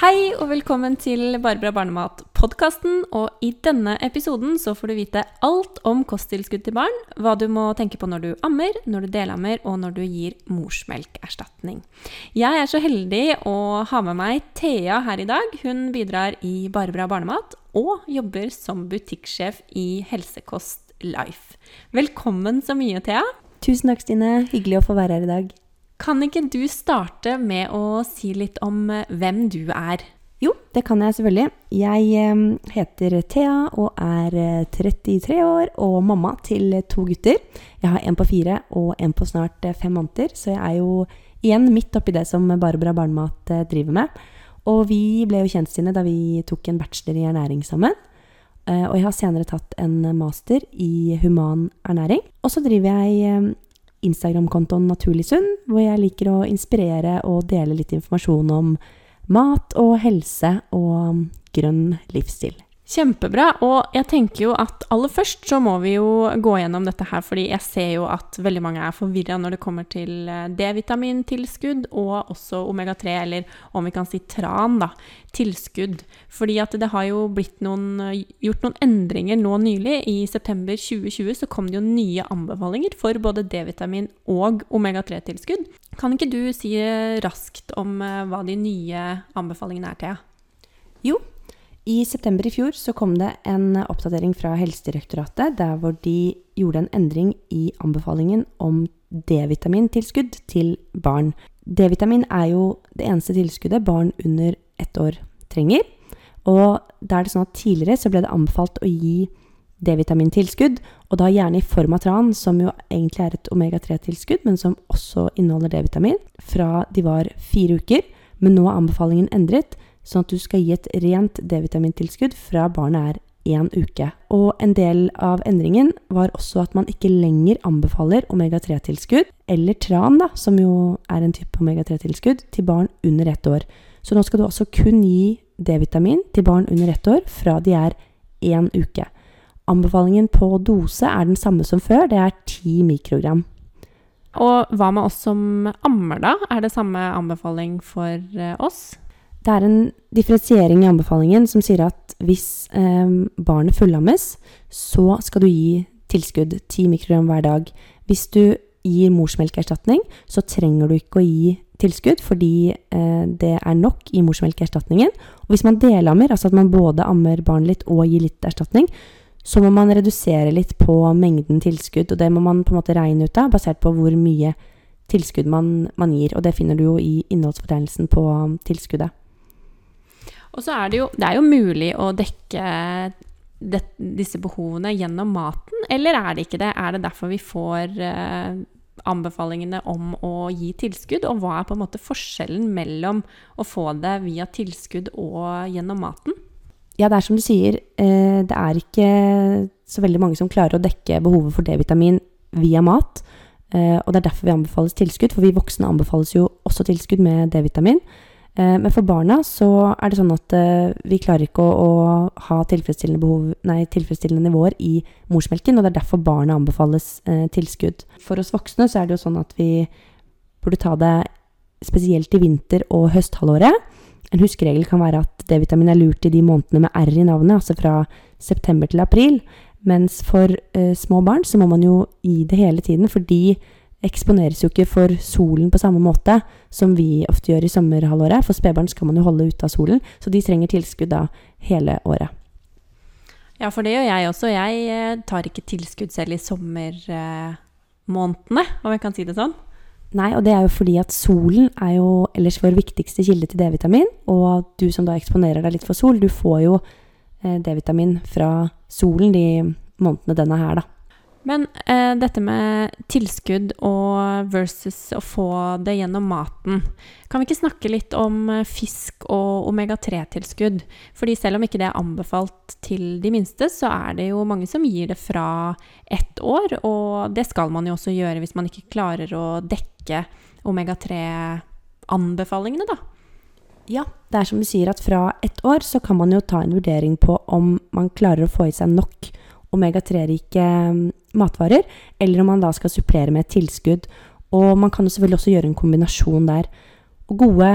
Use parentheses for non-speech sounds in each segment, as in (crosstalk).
Hei og velkommen til Barbara Barnemat-podkasten. Og i denne episoden så får du vite alt om kosttilskudd til barn, hva du må tenke på når du ammer, når du delammer og når du gir morsmelkerstatning. Jeg er så heldig å ha med meg Thea her i dag. Hun bidrar i Barbara Barnemat og jobber som butikksjef i Helsekost Life. Velkommen så mye, Thea. Tusen takk, Stine. Hyggelig å få være her i dag. Kan ikke du starte med å si litt om eh, hvem du er? Jo, det kan jeg selvfølgelig. Jeg eh, heter Thea og er 33 eh, år og mamma til to gutter. Jeg har en på fire og en på snart fem måneder, så jeg er jo igjen midt oppi det som Barbara Barnemat driver med. Og vi ble jo kjent sine da vi tok en bachelor i ernæring sammen. Og jeg har senere tatt en master i human ernæring. Og så driver jeg Instagram-kontoen Naturlig sunn, hvor jeg liker å inspirere og dele litt informasjon om mat og helse og grønn livsstil. Kjempebra. Og jeg tenker jo at aller først så må vi jo gå gjennom dette her, fordi jeg ser jo at veldig mange er forvirra når det kommer til eh, D-vitamintilskudd og også omega-3, eller om vi kan si tran, da, tilskudd. Fordi at det har jo blitt noen, gjort noen endringer nå nylig. I september 2020 så kom det jo nye anbefalinger for både D-vitamin og omega-3-tilskudd. Kan ikke du si raskt om eh, hva de nye anbefalingene er, Thea? Jo, i september i fjor så kom det en oppdatering fra Helsedirektoratet der hvor de gjorde en endring i anbefalingen om D-vitamintilskudd til barn. D-vitamin er jo det eneste tilskuddet barn under ett år trenger. Og da er det sånn at tidligere så ble det anbefalt å gi D-vitamintilskudd, og da gjerne i form av tran, som jo egentlig er et omega-3-tilskudd, men som også inneholder D-vitamin, fra de var fire uker. Men nå er anbefalingen endret sånn at du skal gi et rent D-vitamintilskudd fra barnet er én uke. Og en del av endringen var også at man ikke lenger anbefaler omega-3-tilskudd, eller tran, da, som jo er en type omega-3-tilskudd, til barn under ett år. Så nå skal du også kun gi D-vitamin til barn under ett år fra de er én uke. Anbefalingen på dose er den samme som før, det er 10 mikrogram. Og hva med oss som ammer, da? Er det samme anbefaling for eh, oss? Det er en differensiering i anbefalingen som sier at hvis eh, barnet fullammes, så skal du gi tilskudd 10 mikrogram hver dag. Hvis du gir morsmelkerstatning, så trenger du ikke å gi tilskudd fordi eh, det er nok i morsmelkerstatningen. Og hvis man delammer, altså at man både ammer barnet litt og gir litt erstatning, så må man redusere litt på mengden tilskudd, og det må man på en måte regne ut av, basert på hvor mye tilskudd man, man gir. Og det finner du jo i innholdsfortegnelsen på tilskuddet. Og så er det jo, det er jo mulig å dekke det, disse behovene gjennom maten, eller er det ikke det? Er det derfor vi får eh, anbefalingene om å gi tilskudd, og hva er på en måte forskjellen mellom å få det via tilskudd og gjennom maten? Ja, det er som du sier, eh, det er ikke så veldig mange som klarer å dekke behovet for D-vitamin via mat. Eh, og det er derfor vi anbefales tilskudd, for vi voksne anbefales jo også tilskudd med D-vitamin. Eh, men for barna så er det sånn at eh, vi klarer ikke å, å ha tilfredsstillende, behov, nei, tilfredsstillende, nivåer i morsmelken, og det er derfor barna anbefales eh, tilskudd. For oss voksne så er det jo sånn at vi burde ta det spesielt i vinter- og høsthalvåret. En huskeregel kan være at D-vitamin er lurt i de månedene med R i navnet, altså fra september til april. Mens for eh, små barn så må man jo gi det hele tiden, fordi eksponeres jo ikke for solen på samme måte som vi ofte gjør i sommerhalvåret. For spedbarn skal man jo holde ute av solen, så de trenger tilskudd da hele året. Ja, for det gjør jeg også. Jeg eh, tar ikke tilskudd selv i sommermånedene, om jeg kan si det sånn. Nei, og det er jo fordi at solen er jo ellers vår viktigste kilde til D-vitamin. Og du som da eksponerer deg litt for sol, du får jo eh, D-vitamin fra solen de månedene den er her, da. Men eh, dette med tilskudd og versus å få det gjennom maten. Kan vi ikke snakke litt om eh, fisk og omega-3-tilskudd? Fordi selv om ikke det er anbefalt til de minste, så er det jo mange som gir det fra ett år. Og det skal man jo også gjøre hvis man ikke klarer å dekke omega-3-anbefalingene, da. Ja, det er som du sier at fra ett år så kan man jo ta en vurdering på om man klarer å få i seg nok omega-3-rike mm, matvarer, eller om man da skal supplere med et tilskudd. Og man kan jo selvfølgelig også gjøre en kombinasjon der. Og gode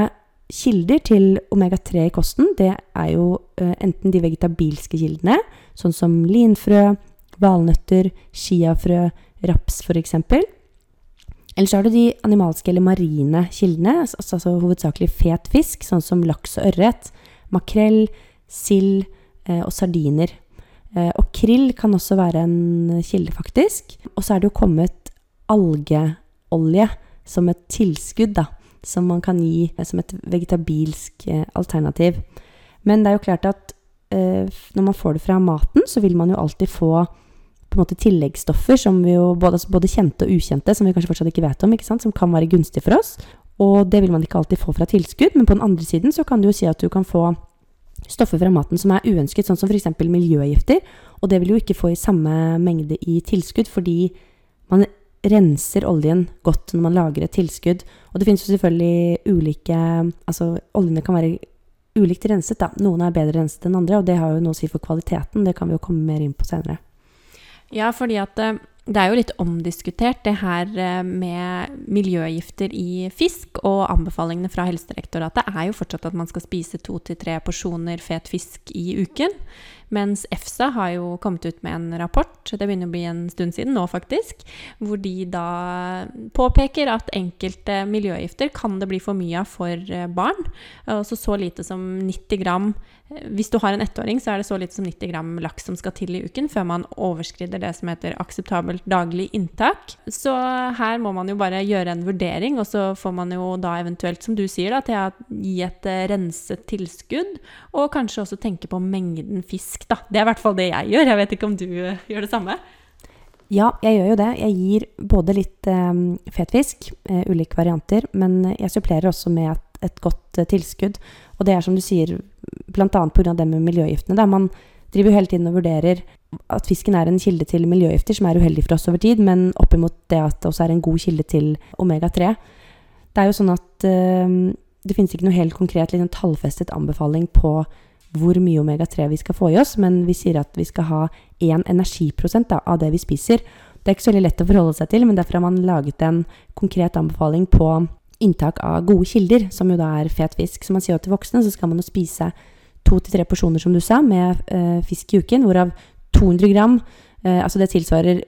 kilder til omega-3 i kosten, det er jo uh, enten de vegetabilske kildene, sånn som linfrø, valnøtter, chiafrø, raps f.eks. Eller så har du de animalske eller marine kildene, altså, altså hovedsakelig fet fisk, sånn som laks og ørret, makrell, sild eh, og sardiner. Eh, og krill kan også være en kilde, faktisk. Og så er det jo kommet algeolje som et tilskudd, da. Som man kan gi eh, som et vegetabilsk eh, alternativ. Men det er jo klart at eh, når man får det fra maten, så vil man jo alltid få på en måte tilleggsstoffer som vi jo både, altså både kjente og ukjente, som vi kanskje fortsatt ikke vet om, ikke sant? som kan være gunstig for oss. Og det vil man ikke alltid få fra tilskudd, men på den andre siden så kan du jo si at du kan få stoffer fra maten som er uønsket, sånn som f.eks. miljøgifter. Og det vil jo ikke få i samme mengde i tilskudd, fordi man renser oljen godt når man lager et tilskudd. Og det finnes jo selvfølgelig ulike Altså, oljene kan være ulikt renset, da. Noen er bedre renset enn andre, og det har jo noe å si for kvaliteten. Det kan vi jo komme mer inn på senere. Ja, fordi at eh, det er jo litt omdiskutert, det her eh, med miljøgifter i fisk. Og anbefalingene fra Helsedirektoratet er jo fortsatt at man skal spise to til tre porsjoner fet fisk i uken. Mens EFSA har jo kommet ut med en rapport, det begynner å bli en stund siden nå faktisk, hvor de da påpeker at enkelte miljøgifter kan det bli for mye av for eh, barn. Altså så lite som 90 gram hvis du har en ettåring, så er det så lite som 90 gram laks som skal til i uken før man overskrider det som heter akseptabelt daglig inntak. Så her må man jo bare gjøre en vurdering, og så får man jo da eventuelt, som du sier, da, til å gi et eh, renset tilskudd, og kanskje også tenke på mengden fisk, da. Det er i hvert fall det jeg gjør. Jeg vet ikke om du eh, gjør det samme? Ja, jeg gjør jo det. Jeg gir både litt um, fetfisk, uh, ulike varianter, men jeg supplerer også med et, et godt uh, tilskudd. Og det er som du sier, bl.a. pga. det med miljøgiftene. Der Man driver jo hele tiden og vurderer at fisken er en kilde til miljøgifter, som er uheldig for oss over tid, men oppimot det at det også er en god kilde til omega-3. Det er jo sånn at uh, det finnes ikke noe helt konkret liksom, tallfestet anbefaling på hvor mye omega-3 vi skal få i oss, men vi sier at vi skal ha én energiprosent da, av det vi spiser. Det er ikke så veldig lett å forholde seg til, men derfor har man laget en konkret anbefaling på inntak av gode kilder, som jo da er fet fisk. Så man sier til voksne så skal man jo spise to til tre porsjoner, som du sa, med eh, fisk i uken, hvorav 200 gram, eh, altså det tilsvarer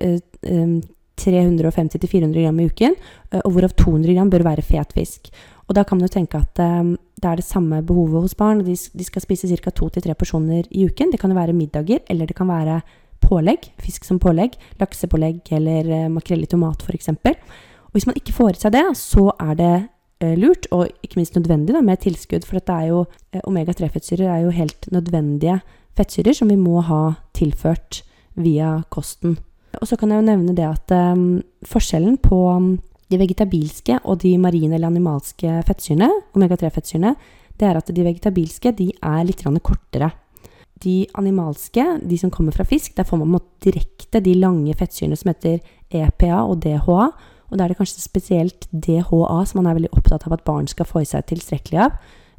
um, 350-400 gram i uken, og hvorav 200 gram bør være fet fisk. Og da kan man jo tenke at um, det er det samme behovet hos barn. De, de skal spise ca. to til tre porsjoner i uken. Det kan jo være middager, eller det kan være pålegg. Fisk som pålegg. Laksepålegg eller uh, makrell i tomat f.eks. Og hvis man ikke får i seg det, så er det eh, lurt, og ikke minst nødvendig, da, med tilskudd. For dette er jo eh, omega-3-fettsyrer er jo helt nødvendige fettsyrer som vi må ha tilført via kosten. Og så kan jeg jo nevne det at um, forskjellen på um, de vegetabilske og de marine eller animalske fettsyrene, omega-3-fettsyrene, det er at de vegetabilske de er litt kortere. De animalske, de som kommer fra fisk, der får man direkte de lange fettsyrene som heter EPA og DHA. Og da er det kanskje spesielt DHA som man er veldig opptatt av at barn skal få i seg tilstrekkelig av.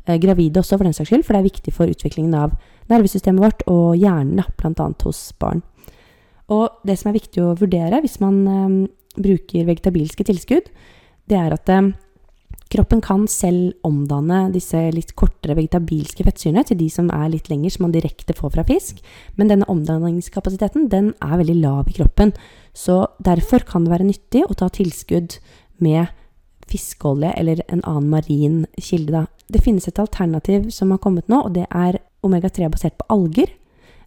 Eh, gravide også, for den saks skyld, for det er viktig for utviklingen av nervesystemet vårt og hjernen, bl.a. hos barn. Og det som er viktig å vurdere hvis man eh, bruker vegetabilske tilskudd, det er at eh, kroppen kan selv omdanne disse litt kortere vegetabilske fettsyrene til de som er litt lengre, som man direkte får fra fisk. Men denne omdanningskapasiteten den er veldig lav i kroppen. Så derfor kan det være nyttig å ta tilskudd med fiskeolje eller en annen marin kilde. Da. Det finnes et alternativ som har kommet nå, og det er omega-3 basert på alger.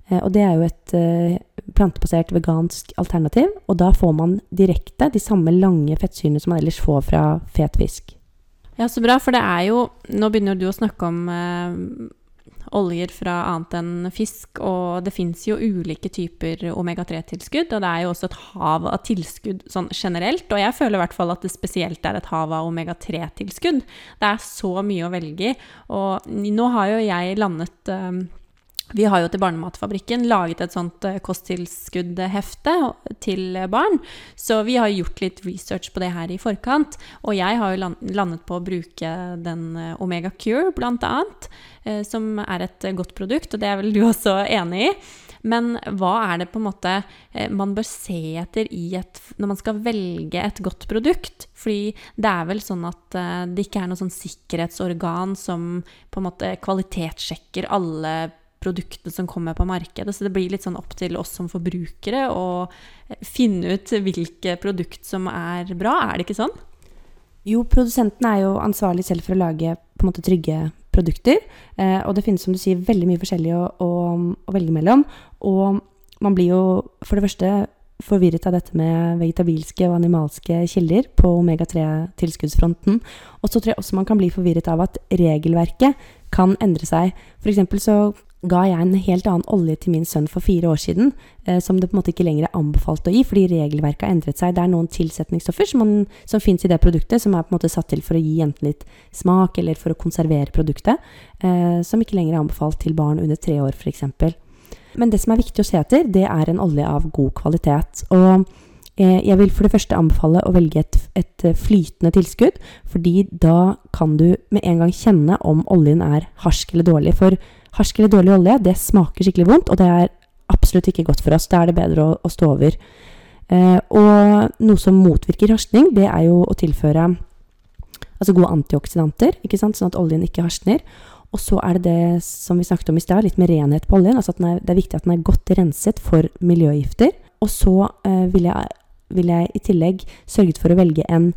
Eh, og det er jo et eh, plantebasert vegansk alternativ, og da får man direkte de samme lange fettsyrene som man ellers får fra fet fisk. Ja, så bra, for det er jo Nå begynner du å snakke om eh, oljer fra annet enn fisk, og det fins jo ulike typer omega-3-tilskudd, og det er jo også et hav av tilskudd sånn generelt, og jeg føler i hvert fall at det spesielt er et hav av omega-3-tilskudd. Det er så mye å velge i, og nå har jo jeg landet um, vi har jo til Barnematfabrikken laget et sånt eh, kosttilskuddhefte til barn. Så vi har gjort litt research på det her i forkant. Og jeg har jo landet på å bruke den eh, Omega Cure, blant annet. Eh, som er et godt produkt, og det er vel du også enig i. Men hva er det på en måte man bør se etter et, når man skal velge et godt produkt? Fordi det er vel sånn at det ikke er noe sånn sikkerhetsorgan som på en måte kvalitetssjekker alle produktene som kommer på markedet. Så det blir litt sånn opp til oss som forbrukere å finne ut hvilke produkt som er bra. Er det ikke sånn? Jo, produsenten er jo ansvarlig selv for å lage på en måte trygge produkter. Eh, og det finnes, som du sier, veldig mye forskjellig å, å, å, velge mellom. Og man blir jo for det første forvirret av dette med vegetabilske og animalske kilder på omega-3-tilskuddsfronten. Og så tror jeg også man kan bli forvirret av at regelverket kan endre seg. For så ga jeg en helt annen olje til min sønn for fire år siden, eh, som det på en måte ikke lenger er anbefalt å gi, fordi regelverket har endret seg. Det er noen tilsetningsstoffer som, man, som fins i det produktet, som er på en måte satt til for å gi enten litt smak eller for å konservere produktet, eh, som ikke lenger er anbefalt til barn under tre år, f.eks. Men det som er viktig å se etter, det er en olje av god kvalitet. Og eh, jeg vil for det første anbefale å velge et, et, flytende tilskudd, fordi da kan du med en gang kjenne om oljen er harsk eller dårlig. For Harsk eller dårlig olje, det smaker skikkelig vondt, og det er absolutt ikke godt for oss. Da er det bedre å, å stå over. Eh, og noe som motvirker harskning, det er jo å tilføre altså gode antioksidanter, ikke sant? sånn at oljen ikke harskner. Og så er det det som vi snakket om i stad, litt med renhet på oljen. altså er, Det er viktig at den er godt renset for miljøgifter. Og så eh, vil, jeg, vil jeg i tillegg sørget for å velge en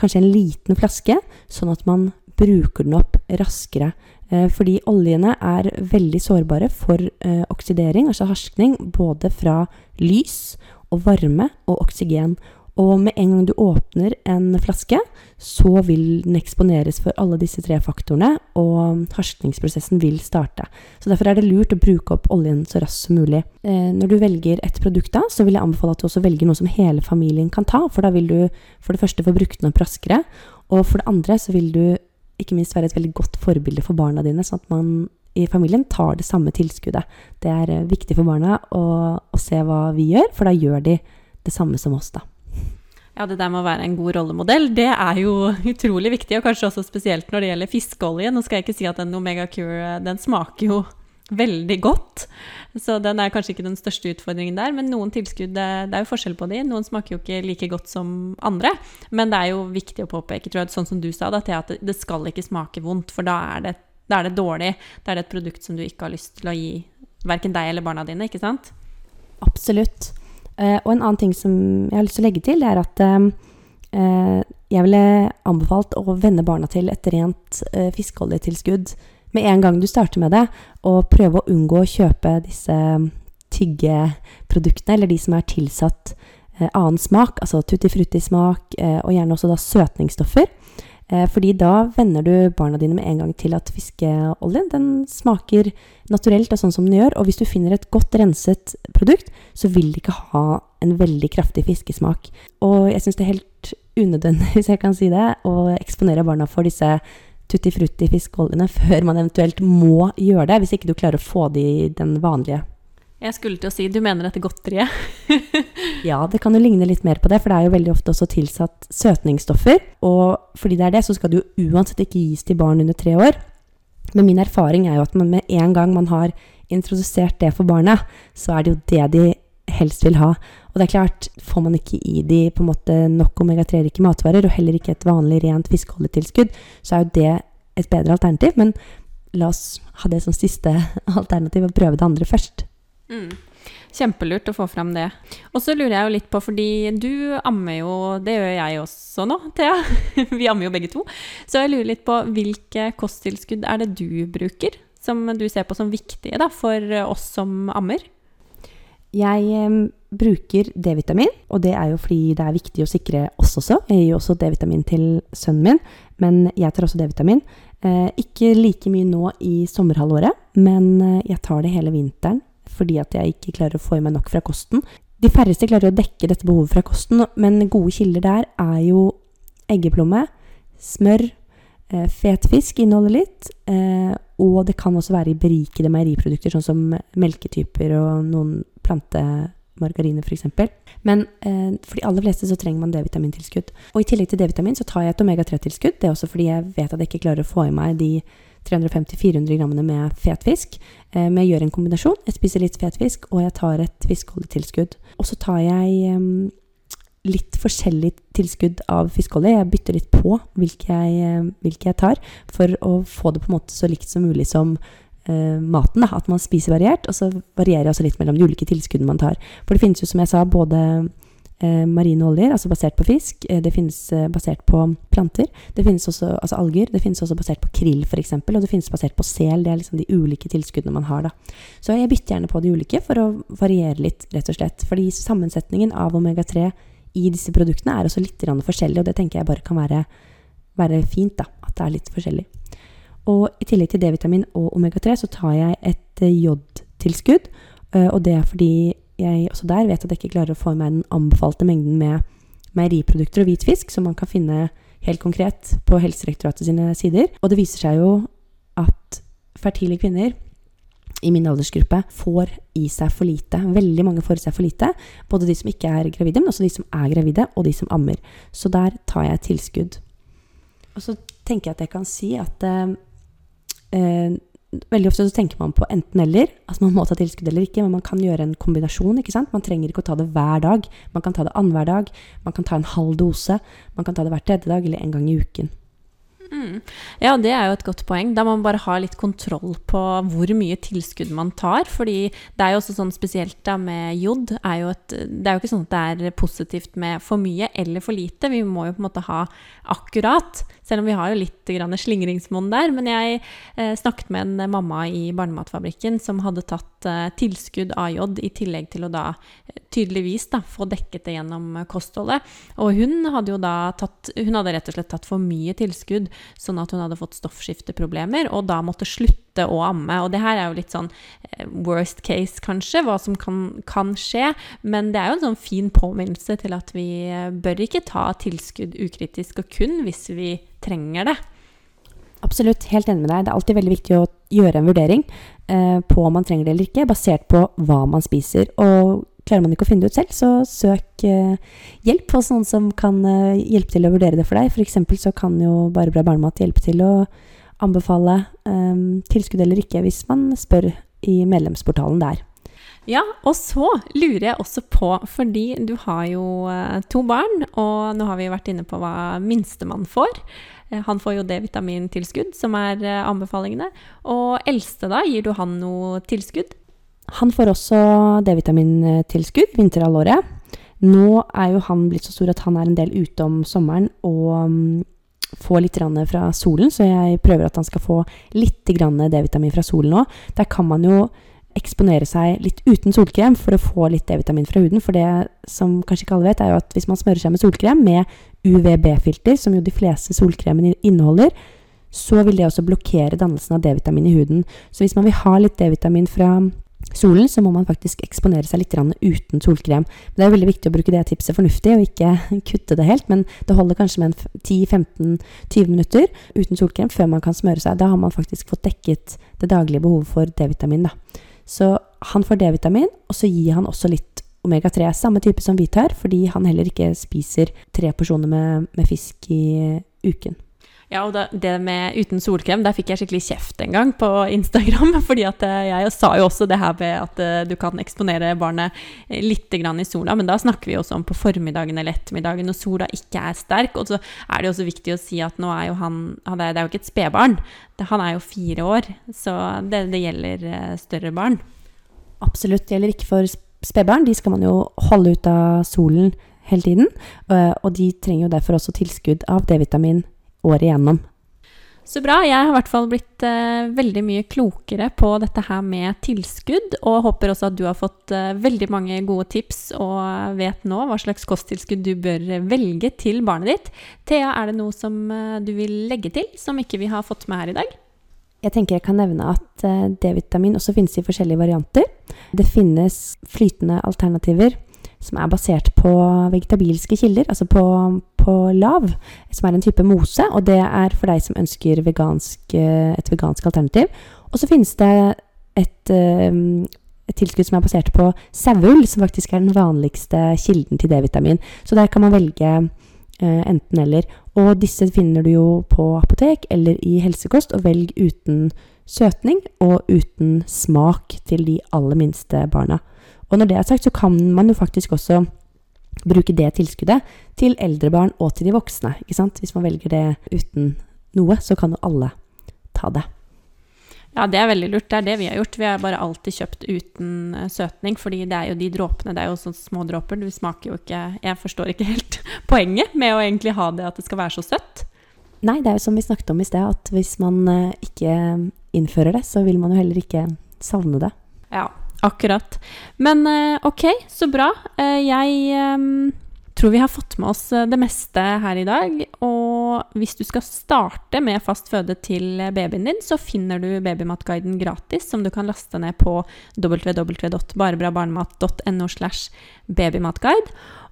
kanskje en liten flaske, sånn at man bruker den opp raskere. Eh, fordi oljene er veldig sårbare for eh, oksidering, altså harskning, både fra lys og varme og oksygen. Og med en gang du åpner en flaske, så vil den eksponeres for alle disse tre faktorene, og harskningsprosessen vil starte. Så Derfor er det lurt å bruke opp oljen så raskt som mulig. Eh, når du velger et produkt, da, så vil jeg anbefale at du også velger noe som hele familien kan ta, for da vil du for det første få brukt den opp raskere, og for det andre så vil du ikke minst være et veldig godt forbilde for barna dine, sånn at man i familien tar det samme tilskuddet. Det er eh, viktig for barna å, å se hva vi gjør, for da gjør de det samme som oss, da. Ja, det der med å være en god rollemodell, det er jo (laughs) utrolig viktig, og kanskje også spesielt når det gjelder fiskeolje. Nå skal jeg ikke si at en Omega Cure den smaker jo veldig godt. Så den er kanskje ikke den største utfordringen der. Men noen tilskudd, det er jo forskjell på de. Noen smaker jo ikke like godt som andre. Men det er jo viktig å påpeke, tror jeg, sånn som du sa, da, at det skal ikke smake vondt. For da er, det, da er det dårlig. Da er det et produkt som du ikke har lyst til å gi verken deg eller barna dine, ikke sant? Absolutt. Uh, og en annen ting som jeg har lyst til å legge til, det er at uh, jeg ville anbefalt å vende barna til et rent uh, fiskeoljetilskudd med en gang du starter med det, og prøve å unngå å kjøpe disse tyggeproduktene, eller de som er tilsatt eh, annen smak, altså tutti frutti-smak, eh, og gjerne også da søtningsstoffer. Eh, fordi da venner du barna dine med en gang til at fiskeoljen den smaker naturelt og sånn som den gjør. Og hvis du finner et godt renset produkt, så vil det ikke ha en veldig kraftig fiskesmak. Og jeg syns det er helt unødvendig, (laughs) hvis jeg kan si det, å eksponere barna for disse tutti frutti fiskeoljene før man eventuelt må gjøre det, hvis ikke du klarer å få det i den vanlige. Jeg skulle til å si, du mener dette godteriet? (laughs) ja, det kan jo ligne litt mer på det, for det er jo veldig ofte også tilsatt søtningsstoffer. Og fordi det er det, så skal det jo uansett ikke gis til barn under tre år. Men min erfaring er jo at man med en gang man har introdusert det for barnet, så er det jo det de helst vil ha. Og det er klart, får man ikke i de på en måte nok omega-3-rike matvarer, og heller ikke et vanlig rent fiskeoljetilskudd, så er jo det et bedre alternativ. Men la oss ha det som siste (laughs) alternativ og prøve det andre først. Mm. Kjempelurt å få fram det. Og så lurer jeg jo litt på, fordi du ammer jo Det gjør jeg også nå, Thea. (laughs) Vi ammer jo begge to. Så jeg lurer litt på hvilke kosttilskudd er det du bruker, som du ser på som viktige da, for oss som ammer? Jeg bruker D-vitamin, og det er jo fordi det er viktig å sikre oss også. Jeg gir jo også D-vitamin til sønnen min, men jeg tar også D-vitamin. Eh, ikke like mye nå i sommerhalvåret, men eh, jeg tar det hele vinteren fordi at jeg ikke klarer å få i meg nok fra kosten. De færreste klarer å dekke dette behovet fra kosten, men gode kilder der er jo eggeplomme, smør, eh, fet fisk inneholder litt, og det kan også være i berikede meieriprodukter, sånn som melketyper og noen plantemargariner f.eks. Men eh, for de aller fleste så trenger man D-vitamintilskudd. Og i tillegg til D-vitamin så tar jeg et omega-3-tilskudd. Det er også fordi jeg vet at jeg ikke klarer å få i meg de 350-400 grammene med fet fisk. Eh, men jeg gjør en kombinasjon. Jeg spiser litt fet fisk, og jeg tar et fiskeoljetilskudd. Og så tar jeg eh, litt forskjellig tilskudd av fiskeolje. Jeg bytter litt på hvilke jeg, hvilke jeg tar, for å få det på en måte så likt som mulig som maten. Da. At man spiser variert, og så varierer jeg også litt mellom de ulike tilskuddene man tar. For det finnes jo, som jeg sa, både eh, marine oljer, altså basert på fisk. Eh, det finnes eh, basert på planter. Det finnes også altså alger. Det finnes også basert på krill, f.eks. Og det finnes basert på sel. Det er liksom de ulike tilskuddene man har, da. Så jeg bytter gjerne på de ulike for å variere litt, rett og slett. Fordi sammensetningen av omega-3 i disse produktene er også litt forskjellig, og det tenker jeg bare kan være, være fint, da. At det er litt forskjellig. Og i tillegg til D-vitamin og omega-3 så tar jeg et eh, jodtilskudd. Og det er fordi jeg også der vet at jeg ikke klarer å få i meg den anbefalte mengden med meieriprodukter og hvit fisk, som man kan finne helt konkret på Helsedirektoratet sine sider. Og det viser seg jo at fertile kvinner i min aldersgruppe får i seg for lite. Veldig mange får i seg for lite. Både de som ikke er gravide, men også de som er gravide, og de som ammer. Så der tar jeg tilskudd. Og så tenker jeg at jeg kan si at eh, eh Veldig ofte så tenker man på enten-eller. Altså man må ta tilskudd eller ikke, men man kan gjøre en kombinasjon. ikke sant? Man trenger ikke å ta det hver dag. Man kan ta det annenhver dag. Man kan ta en halv dose. Man kan ta det hver tredje dag eller en gang i uken. Mm. Ja, det er jo et godt poeng. Da må man bare ha litt kontroll på hvor mye tilskudd man tar. fordi det er jo også sånn spesielt da med jod er jo et, Det er jo ikke sånn at det er positivt med for mye eller for lite. Vi må jo på en måte ha akkurat. Selv om vi har jo litt slingringsmonn der. Men jeg eh, snakket med en mamma i Barnematfabrikken som hadde tatt eh, tilskudd jod i tillegg til å da eh, tydeligvis da, få dekket det gjennom kostholdet. Og hun hadde jo da tatt Hun hadde rett og slett tatt for mye tilskudd sånn at hun hadde fått stoffskifteproblemer, og da måtte slutte å amme. Og det her er jo litt sånn eh, worst case, kanskje, hva som kan, kan skje. Men det er jo en sånn fin påminnelse til at vi eh, bør ikke ta tilskudd ukritisk, og kun hvis vi trenger det. Absolutt, helt enig med deg. Det er alltid veldig viktig å gjøre en vurdering eh, på om man trenger det eller ikke, basert på hva man spiser. Og Klarer man ikke å finne det ut selv, så søk eh, hjelp hos noen som kan eh, hjelpe til å vurdere det for deg. F.eks. så kan jo Bare bra barnemat hjelpe til å anbefale um, tilskudd eller ikke, hvis man spør i medlemsportalen der. Ja, og så lurer jeg også på, fordi du har jo uh, to barn, og nå har vi vært inne på hva minstemann får. Han får jo D-vitamintilskudd, som er anbefalingene. Og eldste, da, gir du han noe tilskudd? Han får også D-vitamintilskudd vinterhalvåret. Nå er jo han blitt så stor at han er en del ute om sommeren og um, får litt fra solen, så jeg prøver at han skal få litt D-vitamin fra solen nå. Der kan man jo eksponere seg litt uten solkrem for å få litt D-vitamin fra huden. For det som kanskje ikke alle vet, er jo at hvis man smører seg med solkrem med UVB-filter, som jo de fleste solkremene inneholder, så vil det også blokkere dannelsen av D-vitamin i huden. Så hvis man vil ha litt D-vitamin fra solen, så må man faktisk eksponere seg litt uten solkrem. Men det er veldig viktig å bruke det tipset fornuftig, og ikke (laughs) kutte det helt. Men det holder kanskje med 10-15-20 minutter uten solkrem før man kan smøre seg. Da har man faktisk fått dekket det daglige behovet for D-vitamin. Så han får D-vitamin, og så gir han også litt omega-3. Samme type som vi tar, fordi han heller ikke spiser tre porsjoner med, med fisk i uken. Ja, og det med uten solkrem, der fikk jeg skikkelig kjeft en gang på Instagram. (laughs) fordi at eh, jeg sa jo også det her med at eh, du kan eksponere barnet eh, litt i sola. Men da snakker vi også om på formiddagen eller ettermiddagen når sola ikke er sterk. Og så er det også viktig å si at nå er jo han, Det er jo ikke et spedbarn. Han er jo fire år. Så det, det gjelder større barn. Absolutt. Det gjelder ikke for spedbarn. De skal man jo holde ut av solen hele tiden. Og de trenger jo derfor også tilskudd av D-vitamin året igjennom. Så bra. Jeg har i hvert fall blitt eh, veldig mye klokere på dette her med tilskudd, og håper også at du har fått eh, veldig mange gode tips og vet nå hva slags kosttilskudd du bør velge til barnet ditt. Thea, er det noe som eh, du vil legge til, som ikke vi har fått med her i dag? Jeg tenker jeg kan nevne at eh, D-vitamin også finnes i forskjellige varianter. Det finnes flytende alternativer som er basert på vegetabilske kilder, altså på, på lav, som er en type mose, og det er for deg som ønsker vegansk, eh, et vegansk alternativ. Og så finnes det et, eh, et tilskudd som er basert på saueull, som faktisk er den vanligste kilden til D-vitamin. Så der kan man velge eh, enten-eller. Og disse finner du jo på apotek eller i helsekost, og velg uten søtning og uten smak til de aller minste barna. Og når det er sagt, så kan man jo faktisk også bruke det tilskuddet til eldre barn og til de voksne. ikke sant? Hvis man velger det uten noe, så kan jo alle ta det. Ja, det er veldig lurt. Det er det vi har gjort. Vi har bare alltid kjøpt uten eh, søtning, fordi det er jo de dråpene, det er jo sånne små dråper. Du smaker jo ikke Jeg forstår ikke helt (laughs) poenget med å egentlig ha det at det skal være så søtt. Nei, det er jo som vi snakket om i sted, at hvis man eh, ikke innfører det, så vil man jo heller ikke savne det. Ja, akkurat. Men eh, ok, så bra. Eh, jeg eh, tror vi har fått med oss eh, det meste her i dag. Og hvis du skal starte med fast føde til babyen din, så finner du Babymatguiden gratis, som du kan laste ned på www.barebrabarnemat.no slash babymatguide.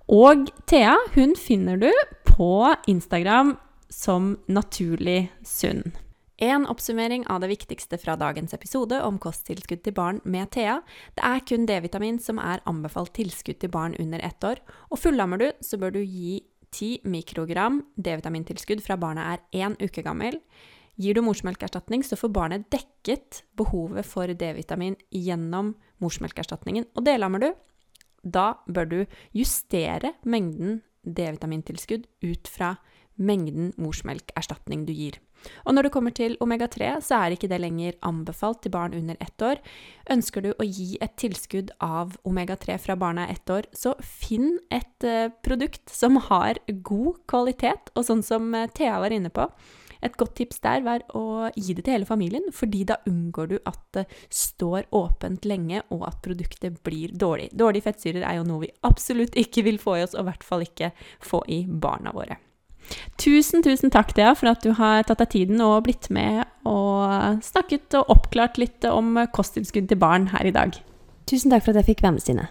Og Thea, hun finner du på Instagram som naturlig sunn. En oppsummering av det viktigste fra dagens episode om kosttilskudd til barn med Thea. Det er kun D-vitamin som er anbefalt tilskudd til barn under ett år. Og fullammer du, så bør du gi 10 mikrogram D-vitamintilskudd fra barnet er én uke gammel. Gir du morsmelkerstatning, så får barnet dekket behovet for D-vitamin gjennom morsmelkerstatningen. Og delammer du, da bør du justere mengden D-vitamintilskudd ut fra mengden morsmelkerstatning du gir. Og når det kommer til omega-3, så er ikke det lenger anbefalt til barn under ett år. Ønsker du å gi et tilskudd av omega-3 fra barna er ett år, så finn et eh, produkt som har god kvalitet, og sånn som eh, Thea var inne på. Et godt tips der var å gi det til hele familien, fordi da unngår du at det står åpent lenge, og at produktet blir dårlig. Dårlige fettsyrer er jo noe vi absolutt ikke vil få i oss, og i hvert fall ikke få i barna våre. Tusen, tusen takk, Thea, for at du har tatt deg tiden og blitt med og snakket og oppklart litt om kosttilskudd til barn her i dag. Tusen takk for at jeg fikk være med, Stine.